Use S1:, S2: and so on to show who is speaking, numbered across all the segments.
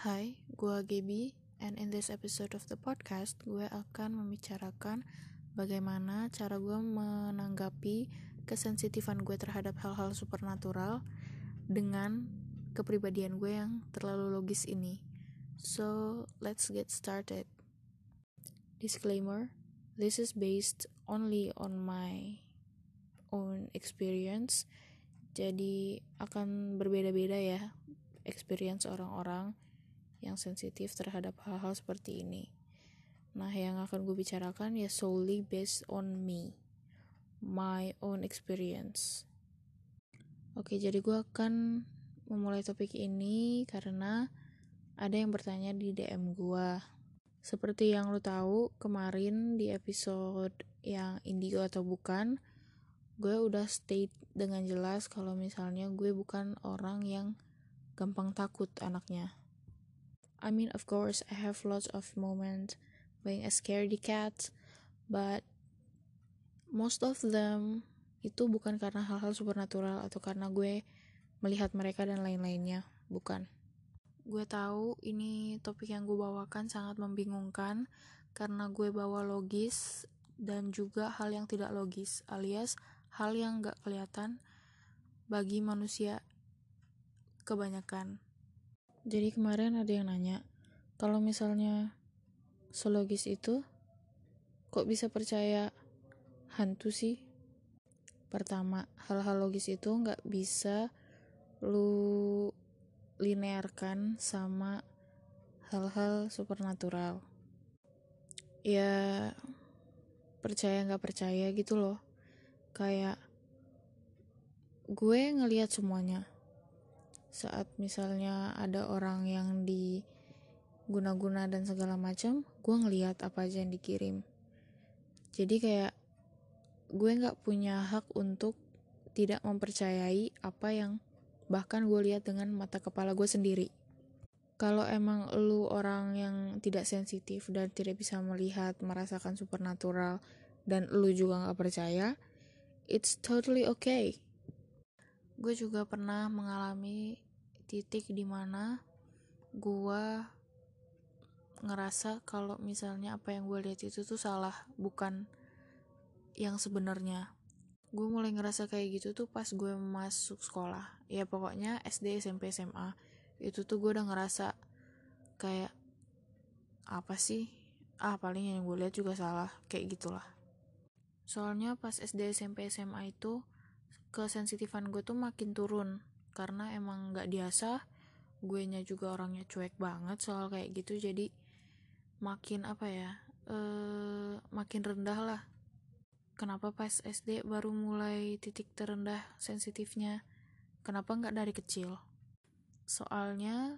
S1: Hai, gue Gaby, and in this episode of the podcast, gue akan membicarakan bagaimana cara gue menanggapi kesensitifan gue terhadap hal-hal supernatural dengan kepribadian gue yang terlalu logis ini. So, let's get started. Disclaimer, this is based only on my own experience, jadi akan berbeda-beda ya experience orang-orang yang sensitif terhadap hal-hal seperti ini. Nah, yang akan gue bicarakan ya solely based on me, my own experience. Oke, jadi gue akan memulai topik ini karena ada yang bertanya di DM gue. Seperti yang lo tahu, kemarin di episode yang indigo atau bukan, gue udah state dengan jelas kalau misalnya gue bukan orang yang gampang takut anaknya. I mean, of course, I have lots of moments being a scaredy cat, but most of them itu bukan karena hal-hal supernatural atau karena gue melihat mereka dan lain-lainnya, bukan. Gue tahu ini topik yang gue bawakan sangat membingungkan karena gue bawa logis dan juga hal yang tidak logis, alias hal yang gak kelihatan bagi manusia kebanyakan. Jadi kemarin ada yang nanya, kalau misalnya selogis itu, kok bisa percaya hantu sih? Pertama, hal-hal logis itu nggak bisa lu linearkan sama hal-hal supernatural. Ya, percaya nggak percaya gitu loh. Kayak gue ngelihat semuanya saat misalnya ada orang yang di guna-guna dan segala macam gue ngelihat apa aja yang dikirim. Jadi kayak gue nggak punya hak untuk tidak mempercayai apa yang bahkan gue lihat dengan mata kepala gue sendiri. Kalau emang lu orang yang tidak sensitif dan tidak bisa melihat merasakan supernatural dan lu juga nggak percaya it's totally okay gue juga pernah mengalami titik di mana gue ngerasa kalau misalnya apa yang gue lihat itu tuh salah bukan yang sebenarnya. Gue mulai ngerasa kayak gitu tuh pas gue masuk sekolah. Ya pokoknya SD SMP SMA itu tuh gue udah ngerasa kayak apa sih? Ah paling yang gue lihat juga salah kayak gitulah. Soalnya pas SD SMP SMA itu kesensitifan gue tuh makin turun. Karena emang nggak biasa gue nya juga orangnya cuek banget soal kayak gitu. Jadi makin apa ya eh makin rendah lah. Kenapa pas SD baru mulai titik terendah sensitifnya? Kenapa nggak dari kecil? Soalnya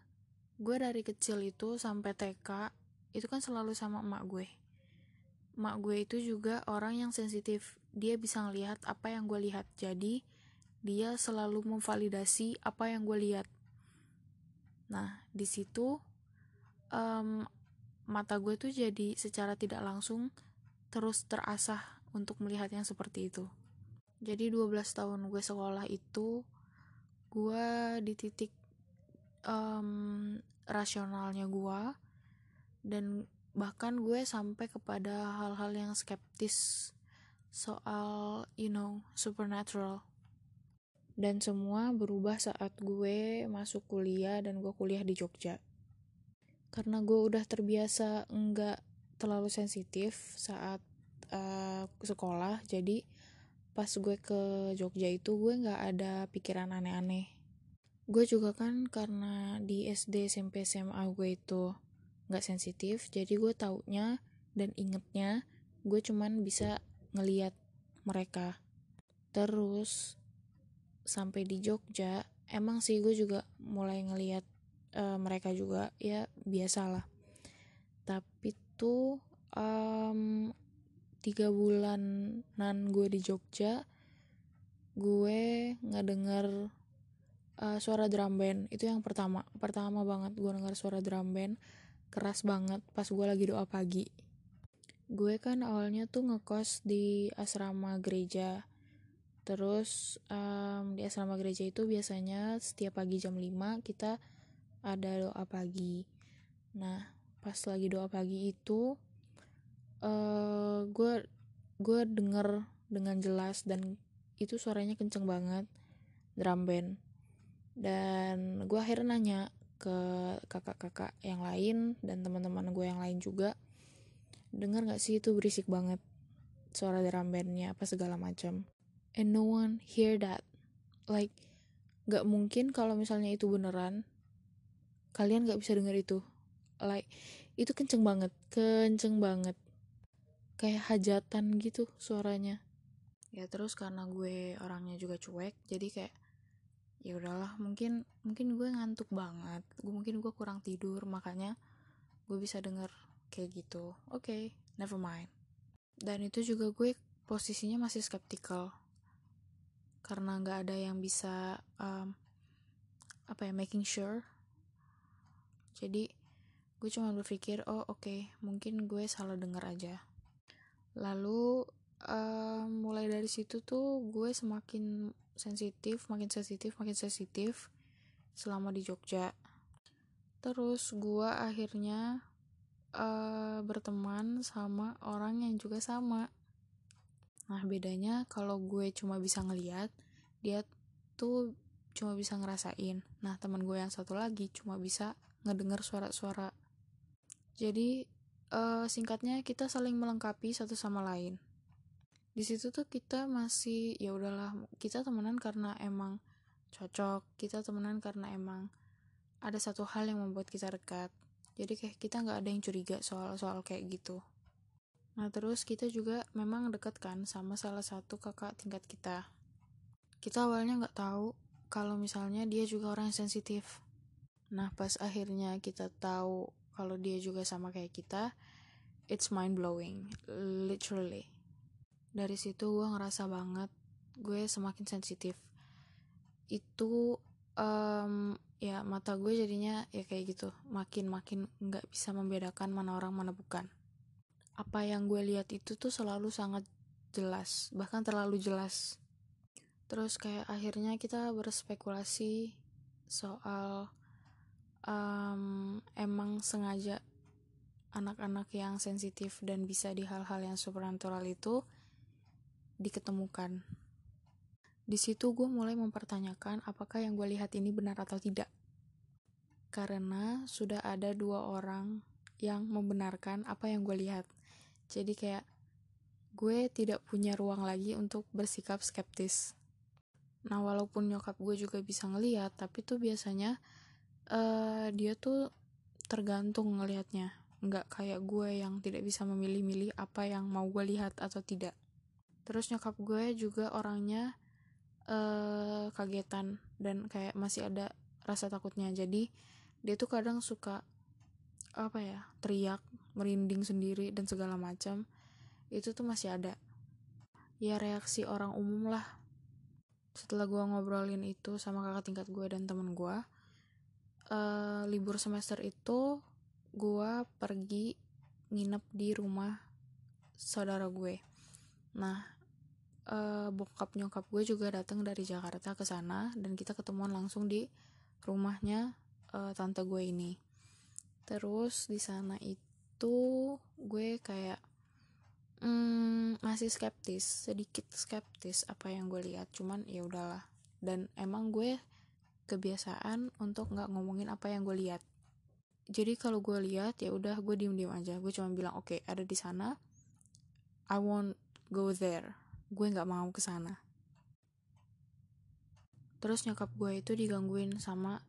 S1: gue dari kecil itu sampai TK itu kan selalu sama emak gue. Emak gue itu juga orang yang sensitif dia bisa ngelihat apa yang gue lihat. Jadi dia selalu memvalidasi apa yang gue lihat. Nah di situ um, mata gue tuh jadi secara tidak langsung terus terasah untuk melihat yang seperti itu. Jadi 12 tahun gue sekolah itu gue di titik um, rasionalnya gue dan bahkan gue sampai kepada hal-hal yang skeptis soal you know supernatural. Dan semua berubah saat gue masuk kuliah dan gue kuliah di Jogja. Karena gue udah terbiasa enggak terlalu sensitif saat uh, sekolah jadi pas gue ke Jogja itu gue nggak ada pikiran aneh-aneh. Gue juga kan karena di SD SMP SMA gue itu nggak sensitif jadi gue taunya dan ingetnya gue cuman bisa ngeliat mereka. Terus sampai di Jogja emang sih gue juga mulai ngeliat uh, mereka juga ya biasalah. Tapi tuh um, tiga bulanan gue di Jogja gue ngedenger uh, suara drum band. Itu yang pertama. Pertama banget gue denger suara drum band. Keras banget pas gue lagi doa pagi gue kan awalnya tuh ngekos di asrama gereja. Terus um, di asrama gereja itu biasanya setiap pagi jam 5 kita ada doa pagi. Nah pas lagi doa pagi itu gue uh, gue denger dengan jelas dan itu suaranya kenceng banget drum band. Dan gue akhirnya nanya ke kakak-kakak yang lain dan teman-teman gue yang lain juga dengar gak sih itu berisik banget suara drum bandnya apa segala macam. And no one hear that. Like gak mungkin kalau misalnya itu beneran kalian gak bisa denger itu. Like itu kenceng banget kenceng banget. Kayak hajatan gitu suaranya. Ya terus karena gue orangnya juga cuek jadi kayak ya udahlah mungkin mungkin gue ngantuk banget. Gue mungkin gue kurang tidur makanya gue bisa denger kayak gitu. Oke okay, never mind. Dan itu juga gue posisinya masih skeptical. Karena nggak ada yang bisa um, apa ya making sure. Jadi gue cuma berpikir oh oke okay, mungkin gue salah denger aja. Lalu uh, mulai dari situ tuh gue semakin sensitif makin sensitif makin sensitif selama di Jogja. Terus gue akhirnya uh, berteman sama orang yang juga sama. Nah bedanya kalau gue cuma bisa ngeliat dia tuh cuma bisa ngerasain. Nah teman gue yang satu lagi cuma bisa ngedenger suara-suara. Jadi uh, singkatnya kita saling melengkapi satu sama lain. Di situ tuh kita masih ya udahlah kita temenan karena emang cocok kita temenan karena emang ada satu hal yang membuat kita dekat jadi kayak kita nggak ada yang curiga soal soal kayak gitu. Nah terus kita juga memang deket kan sama salah satu kakak tingkat kita. Kita awalnya nggak tahu kalau misalnya dia juga orang yang sensitif. Nah pas akhirnya kita tahu kalau dia juga sama kayak kita it's mind blowing literally. Dari situ gue ngerasa banget gue semakin sensitif. Itu um, ya mata gue jadinya ya kayak gitu. Makin makin nggak bisa membedakan mana orang mana bukan. Apa yang gue lihat itu tuh selalu sangat jelas bahkan terlalu jelas. Terus kayak akhirnya kita berspekulasi soal um, emang sengaja anak-anak yang sensitif dan bisa di hal-hal yang supernatural itu diketemukan. Di situ gue mulai mempertanyakan apakah yang gue lihat ini benar atau tidak. Karena sudah ada dua orang yang membenarkan apa yang gue lihat. Jadi kayak gue tidak punya ruang lagi untuk bersikap skeptis. Nah walaupun nyokap gue juga bisa ngeliat, tapi tuh biasanya uh, dia tuh tergantung ngelihatnya. Nggak kayak gue yang tidak bisa memilih-milih apa yang mau gue lihat atau tidak terus nyokap gue juga orangnya uh, kagetan dan kayak masih ada rasa takutnya. Jadi dia tuh kadang suka apa ya teriak merinding sendiri dan segala macam. Itu tuh masih ada. Ya reaksi orang umum lah. Setelah gue ngobrolin itu sama kakak tingkat gue dan temen gue uh, libur semester itu gue pergi nginep di rumah saudara gue. Nah, uh, bokap nyokap gue juga datang dari Jakarta ke sana dan kita ketemuan langsung di rumahnya uh, tante gue ini. Terus di sana itu gue kayak mm, masih skeptis, sedikit skeptis apa yang gue lihat. Cuman ya udahlah. Dan emang gue kebiasaan untuk nggak ngomongin apa yang gue lihat. Jadi kalau gue lihat ya udah gue diem diem aja. Gue cuma bilang oke okay, ada di sana. I want go there gue nggak mau ke sana. Terus nyokap gue itu digangguin sama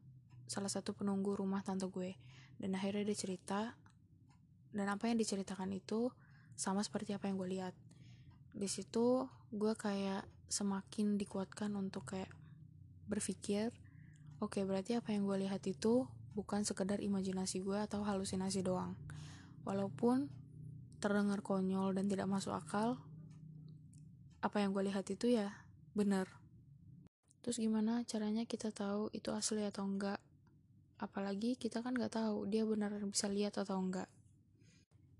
S1: salah satu penunggu rumah tante gue. Dan akhirnya dia cerita dan apa yang diceritakan itu sama seperti apa yang gue lihat. Di situ gue kayak semakin dikuatkan untuk kayak berpikir oke okay, berarti apa yang gue lihat itu bukan sekedar imajinasi gue atau halusinasi doang. Walaupun terdengar konyol dan tidak masuk akal apa yang gue lihat itu ya bener. Terus gimana caranya kita tahu itu asli atau enggak? Apalagi kita kan nggak tahu dia beneran bisa lihat atau enggak.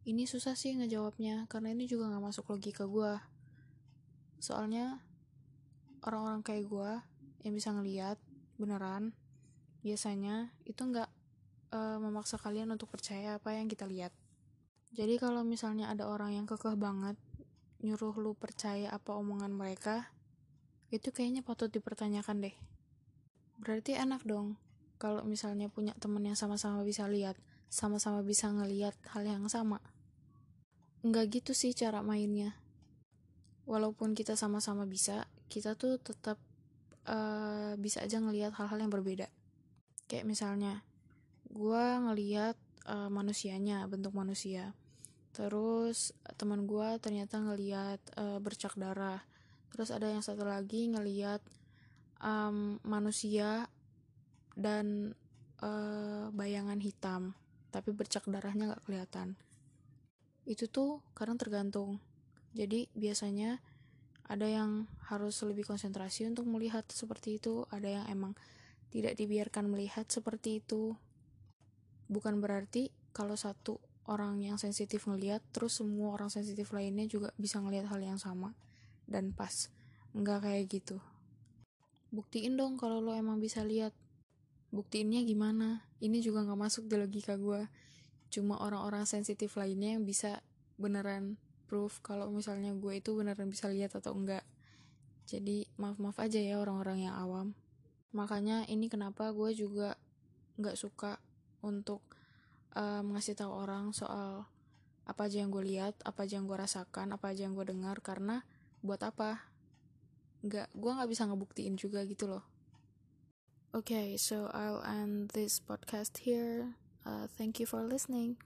S1: Ini susah sih ngejawabnya karena ini juga nggak masuk logika gue soalnya orang-orang kayak gue yang bisa ngeliat beneran biasanya itu nggak uh, memaksa kalian untuk percaya apa yang kita lihat. Jadi kalau misalnya ada orang yang kekeh banget nyuruh lu percaya apa omongan mereka itu kayaknya patut dipertanyakan deh. Berarti enak dong kalau misalnya punya temen yang sama-sama bisa lihat sama-sama bisa ngeliat hal yang sama. Nggak gitu sih cara mainnya. Walaupun kita sama-sama bisa kita tuh tetap uh, bisa aja ngelihat hal-hal yang berbeda. Kayak misalnya gue ngeliat uh, manusianya bentuk manusia terus teman gue ternyata ngeliat uh, bercak darah. Terus ada yang satu lagi ngeliat um, manusia dan uh, bayangan hitam tapi bercak darahnya nggak kelihatan. Itu tuh kadang tergantung. Jadi biasanya ada yang harus lebih konsentrasi untuk melihat seperti itu ada yang emang tidak dibiarkan melihat seperti itu. Bukan berarti kalau satu orang yang sensitif ngelihat terus semua orang sensitif lainnya juga bisa ngelihat hal yang sama. Dan pas nggak kayak gitu. Buktiin dong kalau lo emang bisa lihat buktiinnya gimana? Ini juga nggak masuk di logika gue cuma orang-orang sensitif lainnya yang bisa beneran proof kalau misalnya gue itu beneran bisa lihat atau enggak jadi maaf maaf aja ya orang-orang yang awam. Makanya ini kenapa gue juga nggak suka untuk um, ngasih tahu orang soal apa aja yang gue lihat, apa aja yang gue rasakan, apa aja yang gue dengar karena buat apa? Nggak, gue nggak bisa ngebuktiin juga gitu loh. Okay, so I'll end this podcast here. Uh, thank you for listening.